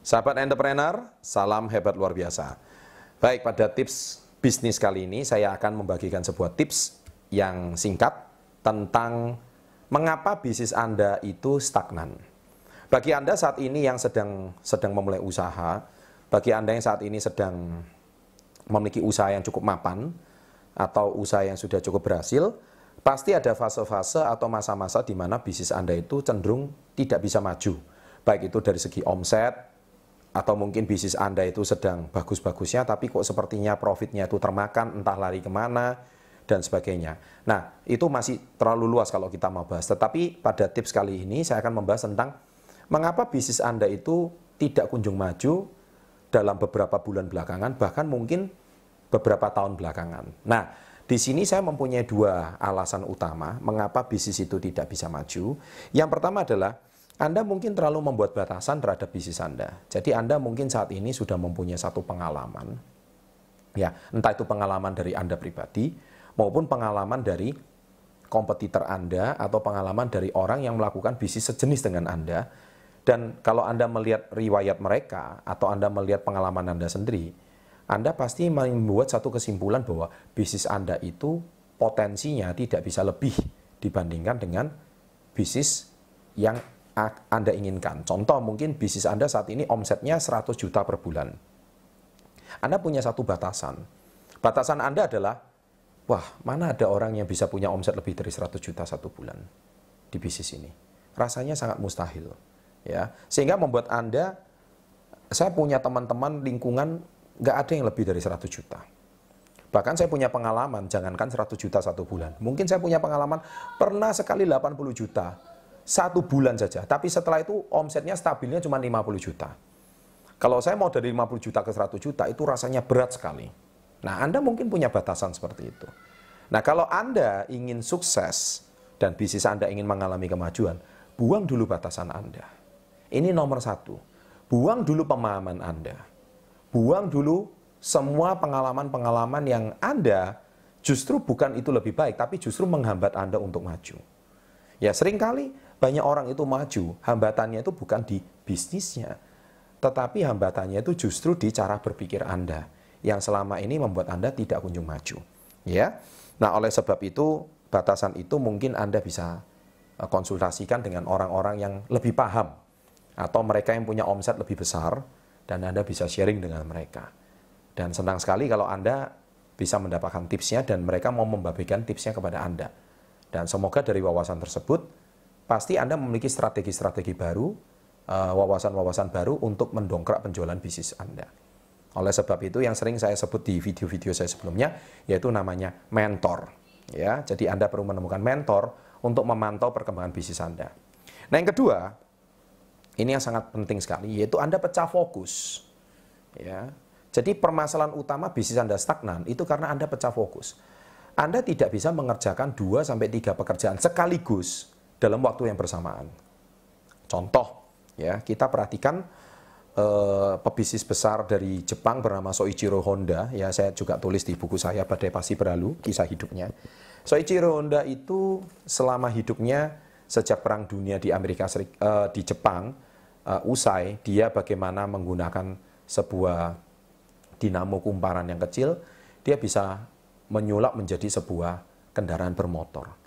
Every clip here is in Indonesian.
Sahabat entrepreneur, salam hebat luar biasa. Baik, pada tips bisnis kali ini saya akan membagikan sebuah tips yang singkat tentang mengapa bisnis Anda itu stagnan. Bagi Anda saat ini yang sedang sedang memulai usaha, bagi Anda yang saat ini sedang memiliki usaha yang cukup mapan atau usaha yang sudah cukup berhasil, pasti ada fase-fase atau masa-masa di mana bisnis Anda itu cenderung tidak bisa maju. Baik itu dari segi omset, atau mungkin bisnis Anda itu sedang bagus-bagusnya, tapi kok sepertinya profitnya itu termakan, entah lari ke mana, dan sebagainya. Nah, itu masih terlalu luas kalau kita mau bahas. Tetapi pada tips kali ini saya akan membahas tentang mengapa bisnis Anda itu tidak kunjung maju dalam beberapa bulan belakangan, bahkan mungkin beberapa tahun belakangan. Nah, di sini saya mempunyai dua alasan utama mengapa bisnis itu tidak bisa maju. Yang pertama adalah anda mungkin terlalu membuat batasan terhadap bisnis Anda. Jadi Anda mungkin saat ini sudah mempunyai satu pengalaman, ya entah itu pengalaman dari Anda pribadi maupun pengalaman dari kompetitor Anda atau pengalaman dari orang yang melakukan bisnis sejenis dengan Anda. Dan kalau Anda melihat riwayat mereka atau Anda melihat pengalaman Anda sendiri, Anda pasti membuat satu kesimpulan bahwa bisnis Anda itu potensinya tidak bisa lebih dibandingkan dengan bisnis yang anda inginkan. Contoh mungkin bisnis Anda saat ini omsetnya 100 juta per bulan. Anda punya satu batasan. Batasan Anda adalah, wah mana ada orang yang bisa punya omset lebih dari 100 juta satu bulan di bisnis ini. Rasanya sangat mustahil. ya Sehingga membuat Anda, saya punya teman-teman lingkungan nggak ada yang lebih dari 100 juta. Bahkan saya punya pengalaman, jangankan 100 juta satu bulan. Mungkin saya punya pengalaman pernah sekali 80 juta satu bulan saja. Tapi setelah itu omsetnya stabilnya cuma 50 juta. Kalau saya mau dari 50 juta ke 100 juta itu rasanya berat sekali. Nah, Anda mungkin punya batasan seperti itu. Nah, kalau Anda ingin sukses dan bisnis Anda ingin mengalami kemajuan, buang dulu batasan Anda. Ini nomor satu. Buang dulu pemahaman Anda. Buang dulu semua pengalaman-pengalaman yang Anda justru bukan itu lebih baik, tapi justru menghambat Anda untuk maju. Ya sering kali banyak orang itu maju, hambatannya itu bukan di bisnisnya, tetapi hambatannya itu justru di cara berpikir Anda yang selama ini membuat Anda tidak kunjung maju. Ya, nah oleh sebab itu batasan itu mungkin Anda bisa eh, konsultasikan dengan orang-orang yang lebih paham atau mereka yang punya omset lebih besar dan Anda bisa sharing dengan mereka. Dan senang sekali kalau Anda bisa mendapatkan tipsnya dan mereka mau membagikan tipsnya kepada Anda. Dan semoga dari wawasan tersebut, pasti Anda memiliki strategi-strategi baru, eh, wawasan-wawasan baru untuk mendongkrak penjualan bisnis Anda. Oleh sebab itu yang sering saya sebut di video-video saya sebelumnya, yaitu namanya mentor. Ya, jadi Anda perlu menemukan mentor untuk memantau perkembangan bisnis Anda. Nah yang kedua, ini yang sangat penting sekali, yaitu Anda pecah fokus. Ya, jadi permasalahan utama bisnis Anda stagnan itu karena Anda pecah fokus. Anda tidak bisa mengerjakan 2 sampai 3 pekerjaan sekaligus dalam waktu yang bersamaan. Contoh, ya, kita perhatikan eh, pebisnis besar dari Jepang bernama Soichiro Honda, ya saya juga tulis di buku saya Badai Pasti Berlalu, kisah hidupnya. Soichiro Honda itu selama hidupnya sejak Perang Dunia di Amerika Serikat, eh, di Jepang eh, usai, dia bagaimana menggunakan sebuah dinamo kumparan yang kecil, dia bisa menyulap menjadi sebuah kendaraan bermotor.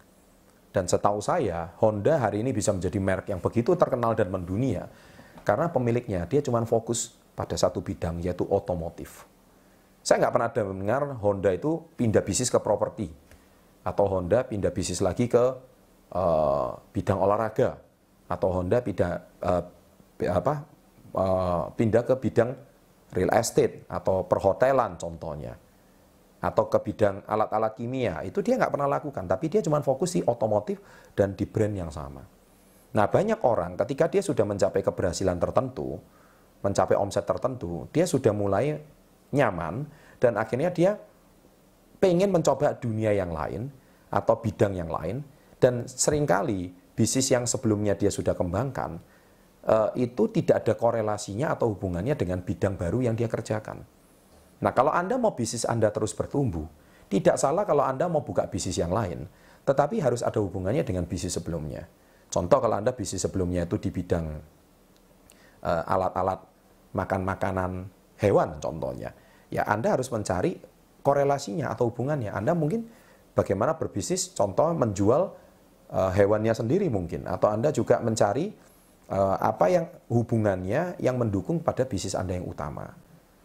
Dan setahu saya, Honda hari ini bisa menjadi merek yang begitu terkenal dan mendunia. Karena pemiliknya dia cuma fokus pada satu bidang yaitu otomotif. Saya nggak pernah dengar Honda itu pindah bisnis ke properti. Atau Honda pindah bisnis lagi ke uh, bidang olahraga. Atau Honda pindah uh, apa uh, pindah ke bidang real estate atau perhotelan contohnya atau ke bidang alat-alat kimia, itu dia nggak pernah lakukan. Tapi dia cuma fokus di otomotif dan di brand yang sama. Nah banyak orang ketika dia sudah mencapai keberhasilan tertentu, mencapai omset tertentu, dia sudah mulai nyaman dan akhirnya dia pengen mencoba dunia yang lain atau bidang yang lain dan sering kali bisnis yang sebelumnya dia sudah kembangkan eh, itu tidak ada korelasinya atau hubungannya dengan bidang baru yang dia kerjakan. Nah, kalau Anda mau bisnis Anda terus bertumbuh, tidak salah kalau Anda mau buka bisnis yang lain, tetapi harus ada hubungannya dengan bisnis sebelumnya. Contoh kalau Anda bisnis sebelumnya itu di bidang uh, alat-alat makan makanan hewan contohnya. Ya Anda harus mencari korelasinya atau hubungannya. Anda mungkin bagaimana berbisnis contoh menjual uh, hewannya sendiri mungkin atau Anda juga mencari uh, apa yang hubungannya yang mendukung pada bisnis Anda yang utama.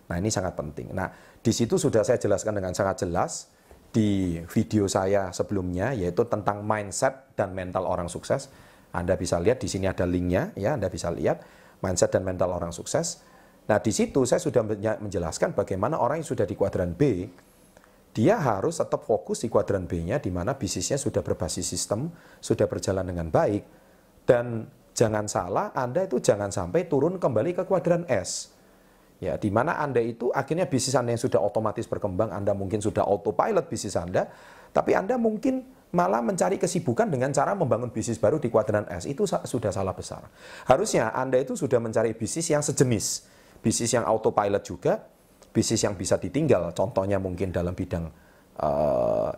Nah, ini sangat penting. Nah, di situ sudah saya jelaskan dengan sangat jelas di video saya sebelumnya yaitu tentang mindset dan mental orang sukses. Anda bisa lihat di sini ada linknya ya, Anda bisa lihat mindset dan mental orang sukses. Nah, di situ saya sudah menjelaskan bagaimana orang yang sudah di kuadran B dia harus tetap fokus di kuadran B-nya di mana bisnisnya sudah berbasis sistem, sudah berjalan dengan baik dan jangan salah Anda itu jangan sampai turun kembali ke kuadran S. Ya, di mana Anda itu akhirnya bisnis Anda yang sudah otomatis berkembang, Anda mungkin sudah autopilot bisnis Anda, tapi Anda mungkin malah mencari kesibukan dengan cara membangun bisnis baru di kuadran S. Itu sudah salah besar. Harusnya Anda itu sudah mencari bisnis yang sejenis, bisnis yang autopilot juga, bisnis yang bisa ditinggal. Contohnya mungkin dalam bidang uh,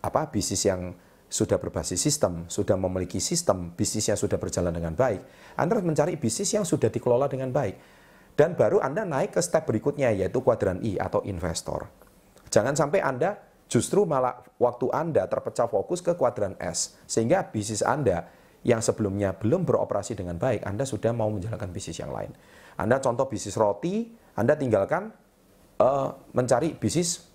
apa bisnis yang sudah berbasis sistem, sudah memiliki sistem, bisnisnya sudah berjalan dengan baik. Anda harus mencari bisnis yang sudah dikelola dengan baik dan baru Anda naik ke step berikutnya yaitu kuadran I atau investor. Jangan sampai Anda justru malah waktu Anda terpecah fokus ke kuadran S sehingga bisnis Anda yang sebelumnya belum beroperasi dengan baik, Anda sudah mau menjalankan bisnis yang lain. Anda contoh bisnis roti, Anda tinggalkan uh, mencari bisnis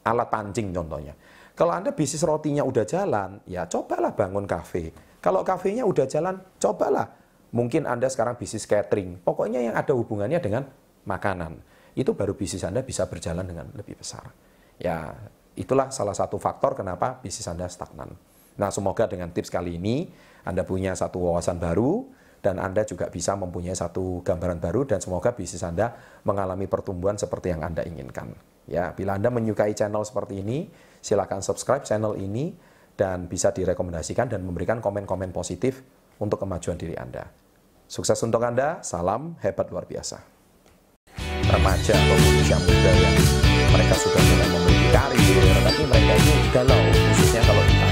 alat pancing contohnya. Kalau Anda bisnis rotinya udah jalan, ya cobalah bangun kafe. Kalau kafenya udah jalan, cobalah Mungkin Anda sekarang bisnis catering, pokoknya yang ada hubungannya dengan makanan. Itu baru bisnis Anda bisa berjalan dengan lebih besar. Ya, itulah salah satu faktor kenapa bisnis Anda stagnan. Nah, semoga dengan tips kali ini Anda punya satu wawasan baru dan Anda juga bisa mempunyai satu gambaran baru dan semoga bisnis Anda mengalami pertumbuhan seperti yang Anda inginkan. Ya, bila Anda menyukai channel seperti ini, silakan subscribe channel ini dan bisa direkomendasikan dan memberikan komen-komen positif untuk kemajuan diri Anda. Sukses untuk Anda, salam hebat luar biasa. Remaja pemuda muda yang mereka sudah mulai memiliki karir, tapi mereka ini galau, khususnya kalau kita